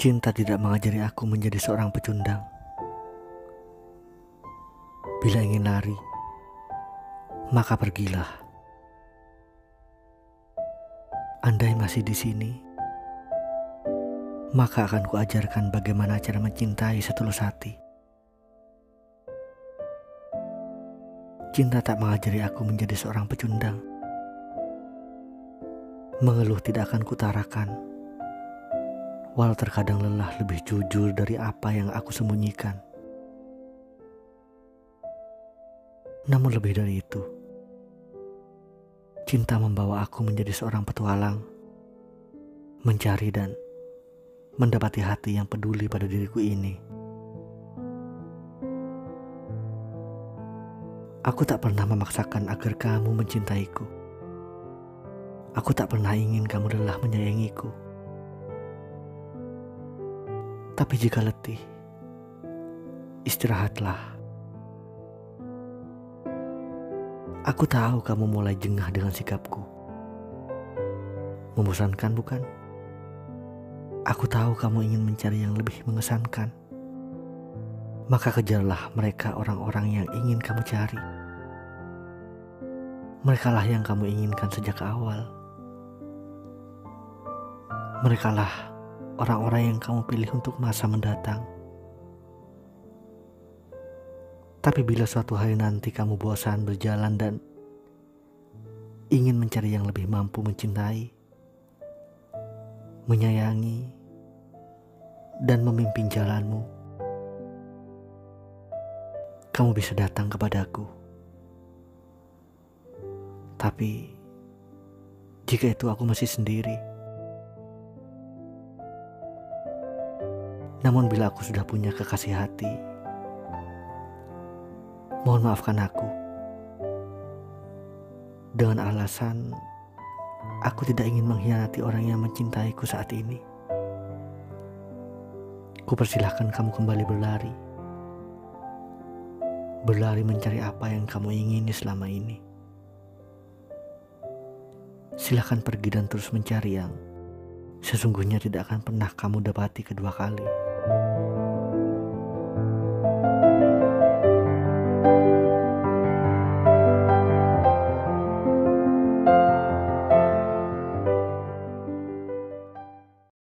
Cinta tidak mengajari aku menjadi seorang pecundang. Bila ingin lari, maka pergilah. Andai masih di sini, maka akan kuajarkan bagaimana cara mencintai setulus hati. Cinta tak mengajari aku menjadi seorang pecundang. Mengeluh tidak akan kutarakan walau terkadang lelah lebih jujur dari apa yang aku sembunyikan. Namun lebih dari itu, cinta membawa aku menjadi seorang petualang, mencari dan mendapati hati yang peduli pada diriku ini. Aku tak pernah memaksakan agar kamu mencintaiku. Aku tak pernah ingin kamu lelah menyayangiku. Tapi jika letih, istirahatlah. Aku tahu kamu mulai jengah dengan sikapku. Membosankan bukan? Aku tahu kamu ingin mencari yang lebih mengesankan. Maka kejarlah mereka orang-orang yang ingin kamu cari. Merekalah yang kamu inginkan sejak awal. Merekalah orang-orang yang kamu pilih untuk masa mendatang. Tapi bila suatu hari nanti kamu bosan berjalan dan ingin mencari yang lebih mampu mencintai, menyayangi, dan memimpin jalanmu, kamu bisa datang kepadaku. Tapi jika itu aku masih sendiri, Namun bila aku sudah punya kekasih hati, mohon maafkan aku. Dengan alasan aku tidak ingin mengkhianati orang yang mencintaiku saat ini. Kupersilahkan kamu kembali berlari. Berlari mencari apa yang kamu ingini selama ini. Silahkan pergi dan terus mencari yang sesungguhnya tidak akan pernah kamu dapati kedua kali.